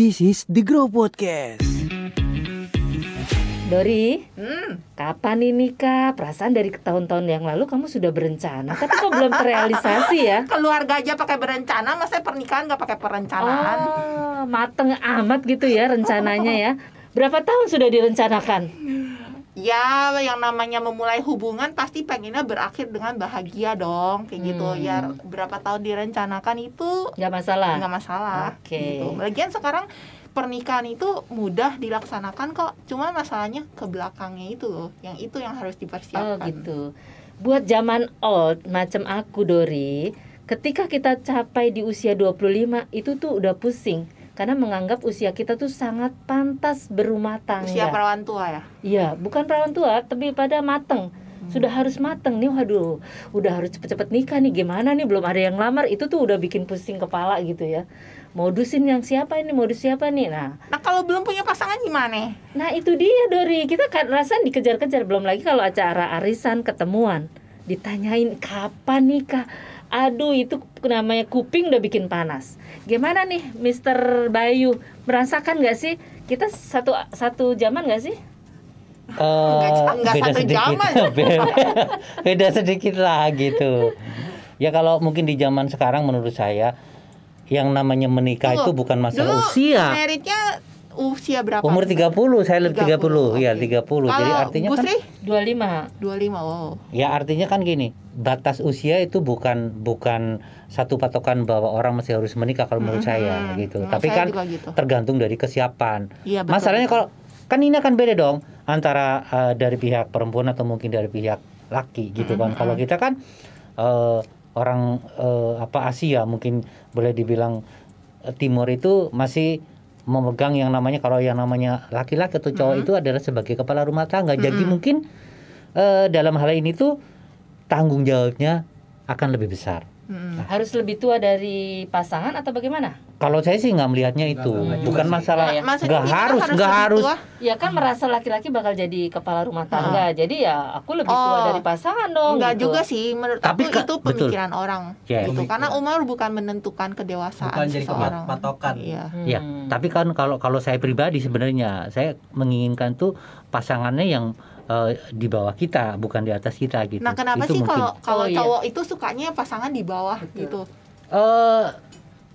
This is the Grow Podcast. Dori, Hmm, kapan nih nikah? Perasaan dari tahun-tahun yang lalu kamu sudah berencana, tapi kok belum terrealisasi ya? keluarga aja pakai berencana, masa pernikahan nggak pakai perencanaan? Oh, mateng amat gitu ya rencananya ya. Berapa tahun sudah direncanakan? Ya, yang namanya memulai hubungan pasti pengennya berakhir dengan bahagia dong, kayak gitu. Hmm. Ya, berapa tahun direncanakan itu Gak masalah. nggak masalah. Oke. Gitu. Lagian sekarang pernikahan itu mudah dilaksanakan kok. Cuma masalahnya ke belakangnya itu loh, yang itu yang harus Oh dipersiapkan. gitu. Buat zaman old macam aku Dori, ketika kita capai di usia 25 itu tuh udah pusing karena menganggap usia kita tuh sangat pantas berumah tangga. Usia perawan tua ya. Iya, bukan perawan tua, tapi pada mateng. Sudah harus mateng nih, waduh, udah harus cepet-cepet nikah nih. Gimana nih, belum ada yang lamar, itu tuh udah bikin pusing kepala gitu ya. Modusin yang siapa ini, modus siapa nih? Nah, Nah, kalau belum punya pasangan gimana? nah itu dia Dori. Kita kan rasa dikejar-kejar, belum lagi kalau acara arisan ketemuan, ditanyain kapan nikah. Aduh, itu namanya kuping udah bikin panas. Gimana nih, Mr. Bayu? Merasakan nggak sih? Kita satu satu zaman nggak sih? Nggak- Eh, nggak beda satu sedikit zaman. beda, beda sedikit lah gitu ya kalau mungkin di zaman sekarang menurut saya yang namanya menikah Tunggu, itu bukan masalah dulu usia Meritnya usia berapa? umur 30 saya lebih 30, ya oke. 30 jadi Kalau artinya Bu kan Sri? 25 25 oh. ya artinya kan gini batas usia itu bukan bukan satu patokan bahwa orang masih harus menikah kalau menurut Mhm. saya gitu Nah, tapi saya kan gitu. tergantung dari kesiapan Iya, betul, Masalahnya betul. kalau kan ini akan beda dong antara eh, dari pihak perempuan atau mungkin dari pihak laki gitu kan. Kalau kita kan eh, orang eh, apa Asia mungkin boleh dibilang timur itu masih memegang yang namanya kalau yang namanya laki-laki atau cowok itu adalah sebagai kepala rumah tangga. Jadi mungkin eh, dalam hal ini tuh tanggung jawabnya akan lebih besar. Harus lebih tua dari pasangan atau bagaimana? Kalau saya sih nggak melihatnya itu, bukan masalah Ya, Maksudnya nggak kita harus harus nggak harus tua? Ya kan merasa laki-laki bakal jadi kepala rumah tangga. Jadi ya aku lebih tua Oh. dari pasangan dong. Enggak gitu. juga sih menurut Tapi aku itu betul. pemikiran orang Ya. gitu. Karena umur bukan menentukan kedewasaan Bukan jadi seseorang. patokan. Iya. Hmm. Ya, tapi kan kalau kalau saya pribadi sebenarnya saya menginginkan tuh pasangannya yang eh, di bawah kita, bukan di atas kita gitu. Nah, kenapa Itu sih mungkin. kalau kalau Oh, iya. cowok itu sukanya pasangan di bawah gitu? eh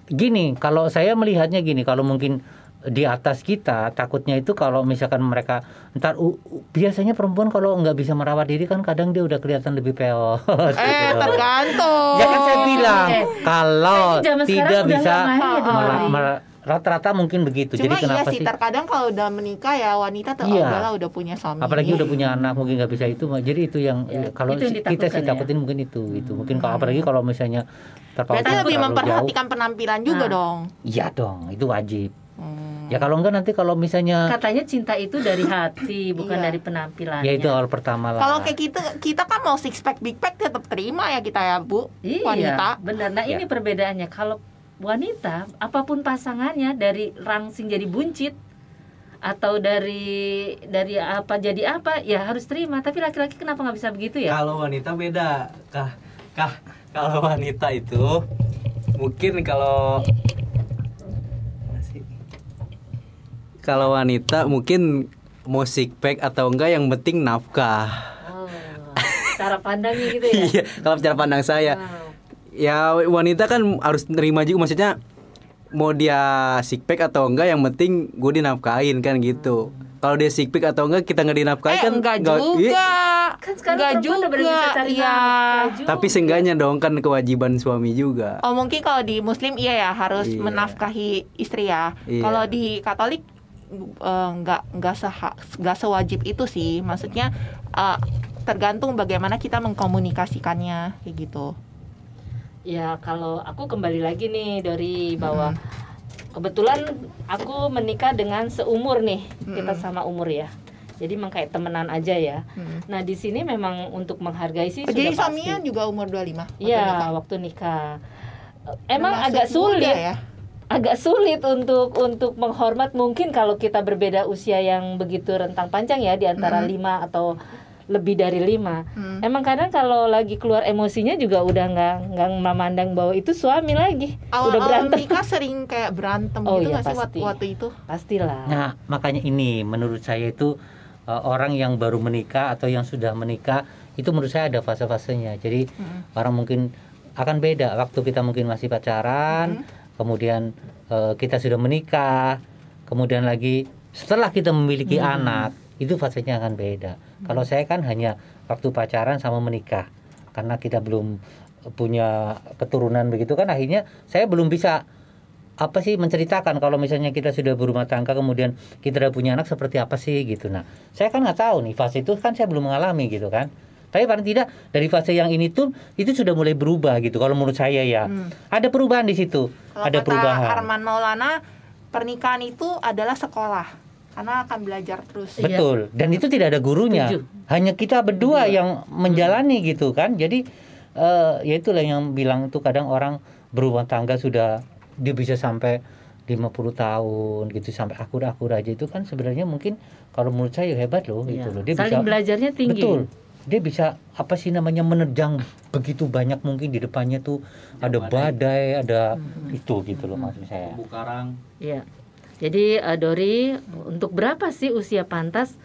gini, kalau saya melihatnya gini, kalau mungkin di atas kita takutnya itu kalau misalkan mereka ntar u- u- biasanya perempuan kalau nggak bisa merawat diri kan kadang dia udah kelihatan lebih peot. Eh, gitu. tergantung. Ya kan saya bilang Eh, kalau tidak bisa ya, mela- mela- rata-rata mungkin begitu. Cuma Jadi iya kenapa sih, sih? terkadang kalau udah menikah ya wanita tuh Iya. oh, udahlah udah punya suami. apalagi udah punya anak mungkin nggak bisa itu jadi itu yang Ya, kalau itu yang kita sih ya. takutin mungkin itu itu mungkin kalau apalagi kalau misalnya terpaut Berarti lebih terlalu jauh memperhatikan penampilan juga Nah. dong. iya dong itu wajib Hmm. ya kalau enggak nanti kalau misalnya Katanya cinta itu dari hati, bukan Iya. dari penampilannya. ya itu awal pertama lah Kalau kayak kita kita kan mau six pack big pack tetap terima ya kita ya bu Iya, wanita. benar. Nah, Ya. ini perbedaannya. Kalau wanita, apa pun pasangannya dari rangsing jadi buncit atau dari dari apa jadi apa, ya harus terima. Tapi laki-laki kenapa nggak bisa begitu ya? Kalau wanita beda, kah? Kah? Kalau wanita itu mungkin kalau kalau wanita mungkin mau sick pack atau enggak yang penting nafkah. Oh, cara pandangnya gitu ya. Iya, kalau cara pandang saya. Wow. Ya wanita kan harus nerima juga maksudnya mau dia sick pack atau enggak yang penting gue dinafkahin kan gitu. Kalau dia sick pack atau enggak kita nggak dinafkahin Eh kan enggak nggak- juga. Iya. Kan sekarang Enggak perempuan udah juga. bisa cari Iya. juga. Tapi seenggaknya dong kan kewajiban suami juga. Oh mungkin kalau di Muslim iya ya harus Iya. menafkahi istri ya. Iya. Kalau di Katolik eh, nggak nggak seha- nggak sewajib itu sih. Maksudnya eh, tergantung bagaimana kita mengkomunikasikannya kayak gitu. Ya kalau aku kembali lagi nih dari bahwa kebetulan aku menikah dengan seumur nih kita sama umur ya. Jadi memang kayak temenan aja ya. Hmm. Nah di sini memang untuk menghargai sih Oh, sudah jadi pasti. suaminya juga umur 25 waktu Iya waktu nikah. Emang Termasuk agak sulit ya. agak sulit untuk untuk menghormat mungkin kalau kita berbeda usia yang begitu rentang panjang ya di antara Mm-mm. 5 atau lebih dari lima. Hmm. Emang kadang kalau lagi keluar emosinya juga udah nggak nggak memandang bahwa itu suami lagi, udah Awal-awal berantem. menikah sering kayak berantem Oh gitu iya, nggak sih pasti. waktu, waktu itu? Pastilah. Nah, makanya ini menurut saya itu uh, orang yang baru menikah atau yang sudah menikah itu menurut saya ada fase-fasenya. Jadi Mm-mm. orang mungkin akan beda waktu kita mungkin masih pacaran, kemudian uh, kita sudah menikah, kemudian lagi setelah kita memiliki anak, itu fasenya akan beda. Kalau saya kan hanya waktu pacaran sama menikah. Karena kita belum punya keturunan begitu kan akhirnya saya belum bisa apa sih menceritakan kalau misalnya kita sudah berumah tangga kemudian kita udah punya anak seperti apa sih gitu. Nah saya kan nggak tahu nih fase itu kan saya belum mengalami gitu kan. Tapi paling tidak dari fase yang ini tuh itu sudah mulai berubah gitu kalau menurut saya ya. Hmm. ada perubahan di situ. Kalau ada kata perubahan. Arman Maulana, pernikahan itu adalah sekolah karena akan belajar terus. Iya. betul dan itu tidak ada gurunya Setuju. hanya kita berdua yang menjalani gitu kan jadi eh, ya itulah yang bilang itu kadang orang berumah tangga sudah dia bisa sampai 50 tahun gitu sampai akur-akur aja itu kan sebenarnya mungkin kalau menurut saya hebat loh Iya. gitu loh dia Saling bisa belajarnya tinggi. betul dia bisa apa sih namanya menerjang begitu banyak mungkin di depannya tuh ada badai ada itu gitu loh maksud saya Terumbu karang. Iya. Jadi eh, Dori, untuk berapa sih usia pantas?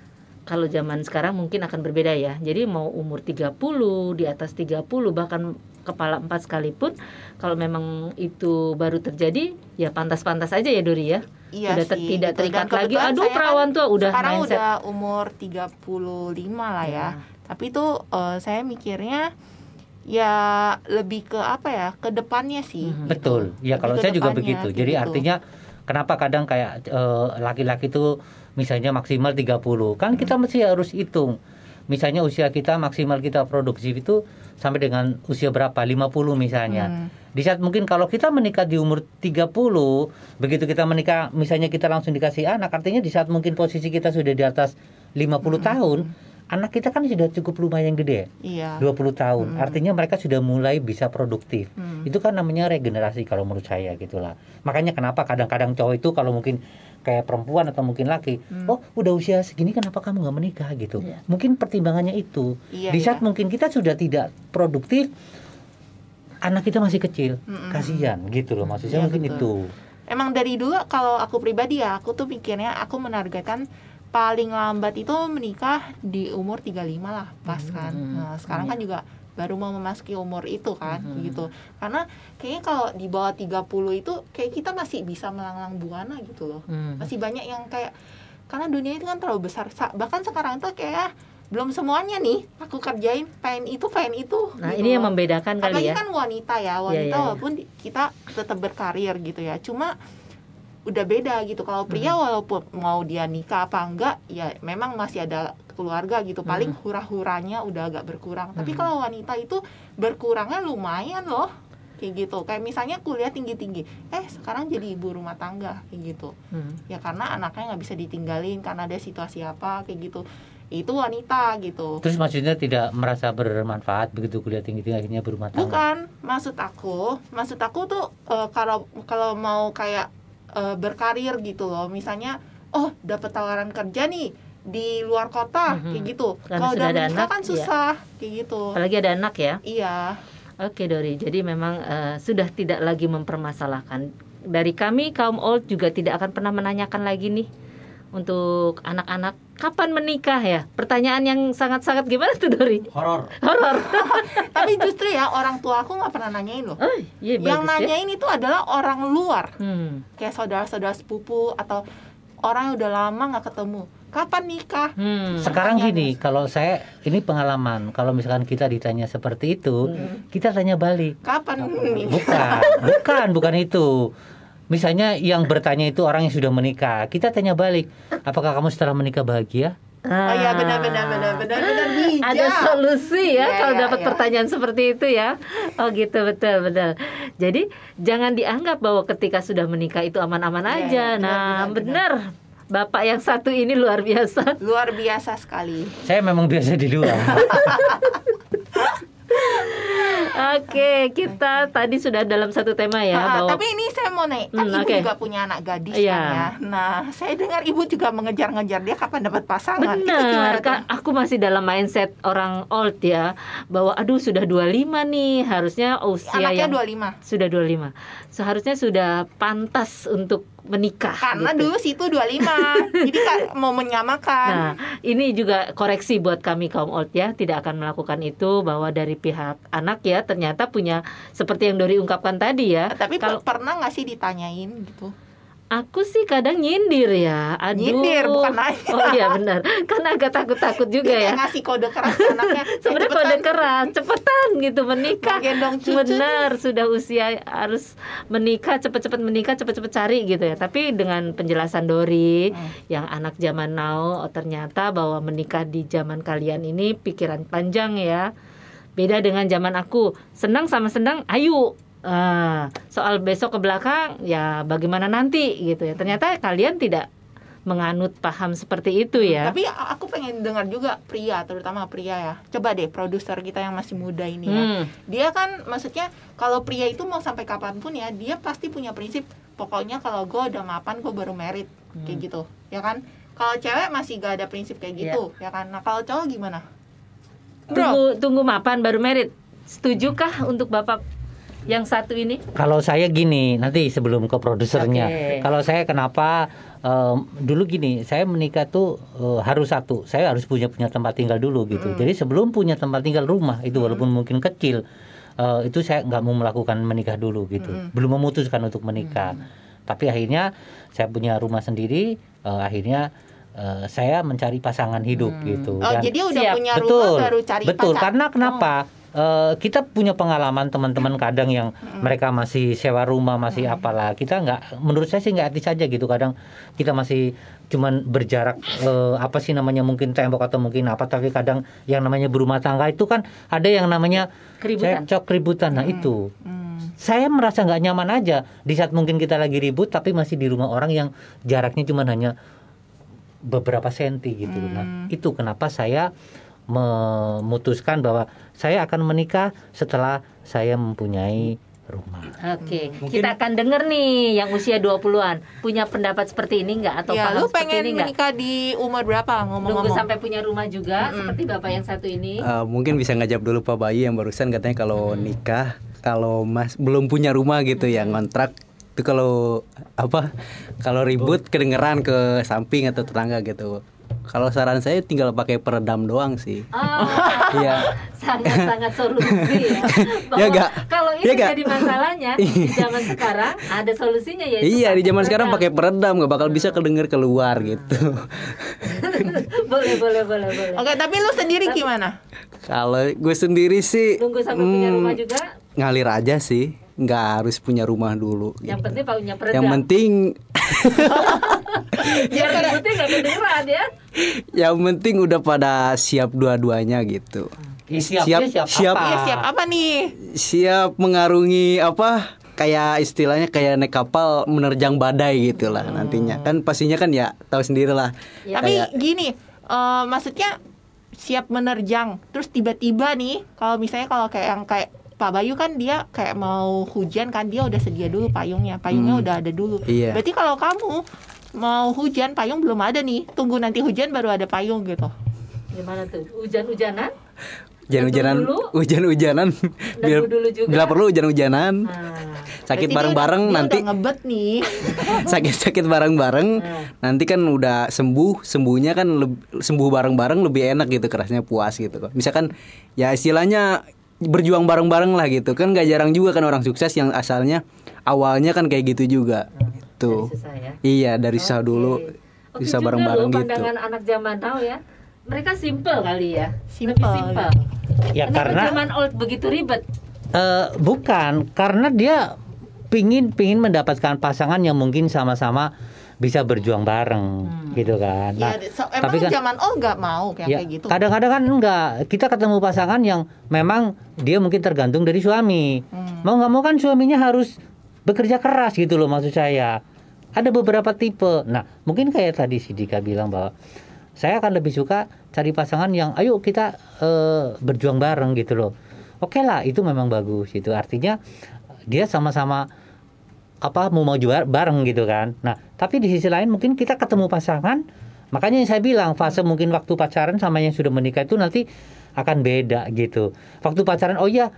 Kalau zaman sekarang mungkin akan berbeda ya. Jadi mau umur 30, di atas 30 bahkan kepala empat sekalipun kalau memang itu baru terjadi ya pantas-pantas aja ya Dori ya. Iya Udah ter- sih. tidak gitu. terikat Dan lagi. Aduh kan perawan tua udah sekarang mindset. udah umur 35 lah ya. Tapi itu eh, saya mikirnya ya lebih ke apa ya? Ke depannya sih. Mhm. gitu. Betul. Ya Lebih kalau saya juga begitu. Jadi gitu. artinya kenapa kadang kayak eh, laki-laki tuh misalnya maksimal 30. Kan kita Hmm. mesti harus hitung. Misalnya usia kita maksimal kita produktif itu sampai dengan usia berapa? 50 misalnya. Hmm. Di saat mungkin kalau kita menikah di umur 30, begitu kita menikah misalnya kita langsung dikasih anak, artinya di saat mungkin posisi kita sudah di atas 50 Hmm. tahun, anak kita kan sudah cukup lumayan gede. Iya. 20 tahun. Hmm. Artinya mereka sudah mulai bisa produktif. Hmm. Itu kan namanya regenerasi kalau menurut saya gitulah. Makanya kenapa kadang-kadang cowok itu kalau mungkin kayak perempuan atau mungkin laki, Hmm. oh udah usia segini kenapa kamu nggak menikah gitu. Iya. Mungkin pertimbangannya itu. Iya, Di saat iya. mungkin kita sudah tidak produktif, anak kita masih kecil, Mm-mm. kasihan gitu loh. Maksud saya Iya, mungkin betul. itu. Emang dari dulu kalau aku pribadi ya, aku tuh pikirnya aku menargetkan paling lambat itu menikah di umur 35 lah pas kan. Hmm. Nah, sekarang Iya. kan juga baru mau memasuki umur itu kan Hmm. gitu. Karena kayaknya kalau di bawah 30 itu kayak kita masih bisa melanglang buana gitu loh. Hmm. Masih banyak yang kayak karena dunia itu kan terlalu besar. Sa- Bahkan sekarang tuh kayak belum semuanya nih aku kerjain pengen itu pengen itu. Nah, gitu ini yang loh. membedakan kali Apalagi ya. kan wanita ya, wanita Iya, iya, iya. walaupun di- kita tetap berkarir gitu ya. Cuma udah beda gitu. Kalau pria Hmm. walaupun mau dia nikah apa enggak, ya memang masih ada keluarga gitu. Paling hura-huranya udah agak berkurang. Tapi Hmm. kalau wanita itu berkurangnya lumayan loh. Kayak gitu. Kayak misalnya kuliah tinggi-tinggi. Eh, sekarang jadi ibu rumah tangga kayak gitu. Hmm. Ya karena anaknya nggak bisa ditinggalin karena ada situasi apa kayak gitu. Itu wanita gitu. Terus maksudnya tidak merasa bermanfaat begitu kuliah tinggi-tinggi akhirnya berumah tangga. Bukan, maksud aku, maksud aku tuh eh, kalau kalau mau kayak eh, berkarir gitu loh, misalnya, oh dapat tawaran kerja nih di luar kota Mhm. kayak gitu. Kalau udah ada anak, kan iya. susah kayak gitu. Apalagi ada anak ya. Iya. Oke Dori, jadi memang eh, sudah tidak lagi mempermasalahkan. Dari kami kaum old juga tidak akan pernah menanyakan lagi nih untuk anak-anak kapan menikah ya. Pertanyaan yang sangat-sangat gimana tuh Dori? Horor. Horor. Tapi justru ya orang tua aku nggak pernah nanyain loh. Oh, iya Yang bagus ya. nanyain itu adalah orang luar, Hmm. kayak saudara-saudara sepupu atau orang yang udah lama nggak ketemu. Kapan nikah? Hmm. Sekarang Pertanyaan gini, kalau saya ini pengalaman, kalau misalkan kita ditanya seperti itu, Hmm. kita tanya balik. Kapan nikah? Bukan, bukan, bukan itu. Misalnya yang bertanya itu orang yang sudah menikah, kita tanya balik, apakah kamu setelah menikah bahagia? Oh iya benar-benar benar-benar benar bijak. Ada solusi ya Iya, kalau iya, dapat iya. pertanyaan seperti itu ya. Oh gitu betul betul. Jadi jangan dianggap bahwa ketika sudah menikah itu aman-aman Iya, aja. iya, benar, nah benar, benar. Bapak yang satu ini luar biasa. luar biasa sekali. Saya memang biasa di luar. Oke, kita tadi sudah dalam satu tema ya Ah, bahwa tapi ini saya mau naik, kan Hmm, ibu oke. juga punya anak gadis Iya. kan ya. Nah, saya dengar ibu juga mengejar-ngejar dia kapan dapat pasangan. Benar? Kak. Aku masih dalam mindset orang old ya, bahwa aduh sudah 25 nih, harusnya usia Anaknya yang 25. sudah 25. Seharusnya sudah pantas untuk menikah. Karena gitu. dulu situ 25. Jadi kan mau menyamakan. Nah, ini juga koreksi buat kami kaum old ya, tidak akan melakukan itu bahwa dari pihak anak ya ternyata punya seperti yang Dori ungkapkan tadi ya. Tapi kalau per- pernah nggak sih ditanyain gitu? aku sih kadang nyindir ya. Aduh. Nyindir, bukan nanya. Oh iya benar. Kan agak takut-takut juga Dia ya. ngasih kode keras ke anaknya. "Eh, Sebenarnya kode keras, cepetan gitu menikah. Gendong cucu Benar, sudah usia harus menikah, cepet-cepet menikah, cepet-cepet cari gitu ya. Tapi dengan penjelasan Dori Hmm. yang anak zaman now, oh, ternyata bahwa menikah di zaman kalian ini pikiran panjang ya. Beda dengan zaman aku, senang sama senang, ayo. Ah, soal besok ke belakang ya bagaimana nanti gitu ya. Ternyata kalian tidak menganut paham seperti itu ya. Tapi aku pengen dengar juga pria, terutama pria ya. Coba deh produser kita yang masih muda ini ya. Hmm. Dia kan maksudnya kalau pria itu mau sampai kapan pun ya, dia pasti punya prinsip. Pokoknya kalau gue udah mapan gue baru merit kayak Hmm. gitu, ya kan? Kalau cewek masih gak ada prinsip kayak gitu, ya kan? Nah kalau cowok gimana? Bro, Tunggu tunggu mapan baru merit. Setujukah untuk Bapak yang satu ini? Kalau saya gini, nanti sebelum ke produsernya. Oke. Kalau saya kenapa em, dulu gini, saya menikah tuh eh, harus satu, saya harus punya punya tempat tinggal dulu gitu. Jadi sebelum punya tempat tinggal rumah itu walaupun mungkin kecil, eh, itu saya nggak mau melakukan menikah dulu gitu. Belum memutuskan untuk menikah. Tapi akhirnya saya punya rumah sendiri, eh, akhirnya eh, saya mencari pasangan hidup gitu. oh Dan- jadi udah Siap. punya betul. rumah baru cari betul. pacar. karena kenapa? Eh, kita punya pengalaman teman-teman kadang yang mereka masih sewa rumah masih apalah. Kita nggak menurut saya sih nggak etis aja gitu. Kadang kita masih cuman berjarak eh, apa sih namanya mungkin tembok atau mungkin apa. Tapi kadang yang namanya berumah tangga itu kan ada yang namanya Keributan. cekcok keributan. Nah itu. Hmm. saya merasa nggak nyaman aja. Di saat mungkin kita lagi ribut tapi masih di rumah orang yang jaraknya cuma hanya beberapa senti gitu loh. Nah, itu kenapa saya memutuskan bahwa saya akan menikah setelah saya mempunyai rumah. Oke, Mungkin- kita akan denger nih yang usia 20-an punya pendapat seperti ini enggak atau Ya, lu pengen ini enggak? menikah di umur berapa Nunggu ngomong-ngomong? sampai punya rumah juga seperti Bapak yang satu ini. Eh, mungkin bisa ngajak dulu Pak Bayu yang barusan katanya kalau nikah kalau Mas belum punya rumah gitu ya ngontrak itu kalau apa kalau ribut kedengeran ke samping atau tetangga gitu. Kalau saran saya tinggal pakai peredam doang sih. Oh, Iya. sangat-sangat solusi ya. Bahwa Ya, nggak? kalau ini Ya, nggak? jadi masalahnya di zaman sekarang ada solusinya ya. Iya di zaman sekarang pakai peredam nggak bakal bisa kedenger keluar gitu. boleh, boleh, boleh, boleh. Oke, tapi lu sendiri gimana? Kalau gue sendiri sih Nunggu sampai punya hmm, rumah juga. ngalir aja sih, nggak harus punya rumah dulu. Yang gitu. penting punya peredam. Yang penting Biar ributnya nggak kedengeran ya. yang penting udah pada siap dua-duanya gitu. Siap, Siap, siap, siap. apa? Iya, siap apa nih? Siap mengarungi apa? Kayak istilahnya kayak naik kapal menerjang badai gitu lah nantinya. Kan pastinya kan ya tahu sendiri lah. Ya. Tapi Kayak gini, eh, maksudnya siap menerjang. Terus tiba-tiba nih, kalau misalnya kalau kayak yang kayak Pak Bayu kan dia kayak mau hujan kan dia udah sedia dulu payungnya, payungnya Hmm. udah ada dulu. Iya. Berarti kalau kamu mau hujan payung belum ada nih, tunggu nanti hujan baru ada payung gitu. Gimana tuh? Hujan-hujanan? hujan-hujanan, dulu. hujan-hujanan, bila, dulu juga. bila perlu hujan-hujanan, Nah, sakit bareng-bareng nanti udah ngebet nih. sakit-sakit bareng-bareng Nah. nanti kan udah sembuh sembuhnya kan leb- sembuh bareng-bareng lebih enak gitu kerasnya puas gitu kok misalkan ya istilahnya berjuang bareng-bareng lah gitu kan gak jarang juga kan orang sukses yang asalnya awalnya kan kayak gitu juga tuh dari susah ya. iya dari susah Oke. dulu Oke bisa juga bareng-bareng gitu pandangan anak zaman now ya. Mereka simple kali ya. Simple, Lebih simple. Ya Kenapa karena zaman old begitu ribet? Eh, bukan karena dia pingin pingin mendapatkan pasangan yang mungkin sama-sama bisa berjuang bareng gitu kan. ya, Nah, so- emang tapi kan zaman oh nggak mau kayak ya, kayak gitu. kadang-kadang kan enggak kita ketemu pasangan yang memang dia mungkin tergantung dari suami. Hmm. Mau nggak mau kan suaminya harus bekerja keras gitu loh maksud saya. Ada beberapa tipe. Nah, mungkin kayak tadi si Dika bilang bahwa saya akan lebih suka cari pasangan yang ayo kita eh, berjuang bareng gitu loh. oke lah itu memang bagus itu artinya dia sama-sama apa mau maju bar- bareng gitu kan. Nah tapi di sisi lain mungkin kita ketemu pasangan makanya yang saya bilang fase mungkin waktu pacaran sama yang sudah menikah itu nanti akan beda gitu. Waktu pacaran oh iya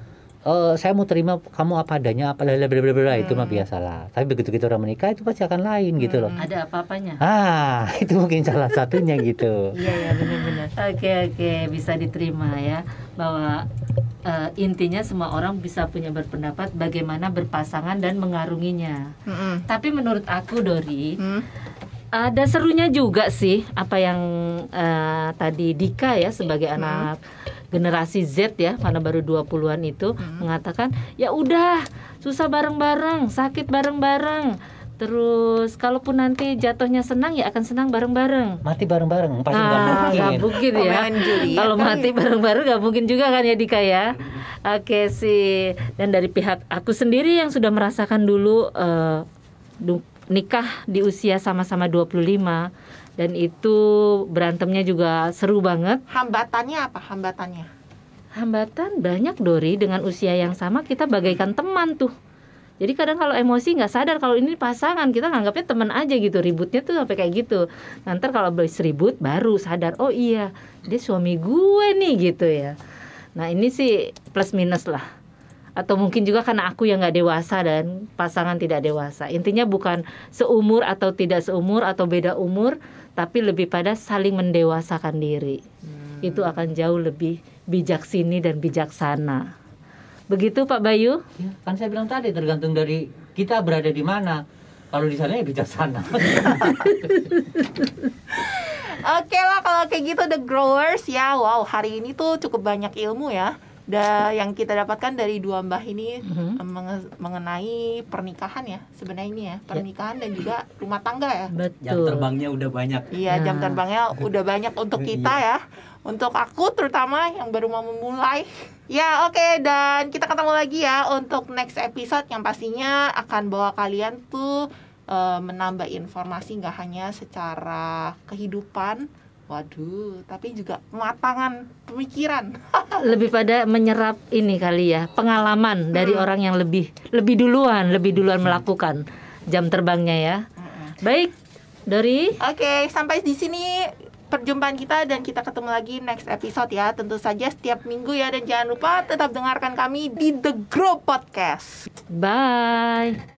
eh, saya mau terima kamu apa adanya apa bla bla bla itu mah biasalah tapi begitu kita udah menikah itu pasti akan lain gitu loh Ada apa-apanya? ah itu mungkin salah satunya gitu Iya ya benar-benar. Oke oke bisa diterima ya bahwa eh, intinya semua orang bisa punya berpendapat bagaimana berpasangan dan mengarunginya. Mm-mm. Tapi menurut aku Dori Hmm. Ada serunya juga sih apa yang eh, tadi Dika ya sebagai Hmm. anak generasi Z ya karena baru 20-an itu Hmm. mengatakan ya udah susah bareng-bareng, sakit bareng-bareng. Terus kalaupun nanti jatuhnya senang ya akan senang bareng-bareng. mati bareng-bareng pasti nggak Ah, mungkin nggak mungkin ya. Juliet Kalau kali. mati bareng-bareng nggak mungkin juga kan ya Dika ya. Oke sih. Dan dari pihak aku sendiri yang sudah merasakan dulu eh, du- nikah di usia sama-sama 25 dan itu berantemnya juga seru banget. Hambatannya apa hambatannya? Hambatan banyak Dori dengan usia yang sama kita bagaikan teman tuh. Jadi kadang kalau emosi nggak sadar kalau ini pasangan kita nganggapnya teman aja gitu ributnya tuh sampai kayak gitu. Nanti kalau habis ribut baru sadar oh iya dia suami gue nih gitu ya. Nah ini sih plus minus lah. Atau mungkin juga karena aku yang nggak dewasa dan pasangan tidak dewasa. Intinya bukan seumur atau tidak seumur atau beda umur, tapi lebih pada saling mendewasakan diri. Itu akan jauh lebih bijaksini dan bijaksana. Begitu Pak Bayu? Ya, kan saya bilang tadi tergantung dari kita berada di mana. Kalau di sana ya bijaksana. Oke lah kalau kayak gitu The Growers ya Wow hari ini tuh cukup banyak ilmu ya da, yang kita dapatkan dari dua mbah ini Mhm. eh, menge- mengenai pernikahan ya sebenarnya ini ya pernikahan dan juga rumah tangga ya Betul. Jam terbangnya udah banyak. Iya jam Nah. terbangnya udah banyak untuk kita ya Untuk aku terutama yang baru mau memulai Ya oke dan kita ketemu lagi ya untuk next episode Yang pastinya akan bawa kalian tuh eh, menambah informasi nggak hanya secara kehidupan Waduh, tapi juga kematangan pemikiran Lebih pada menyerap ini kali ya, pengalaman dari orang yang lebih lebih duluan, lebih duluan melakukan jam terbangnya ya. Baik, Dori. Oke, sampai di sini perjumpaan kita dan kita ketemu lagi next episode ya. Tentu saja setiap minggu ya dan jangan lupa tetap dengarkan kami di The Grow Podcast. Bye.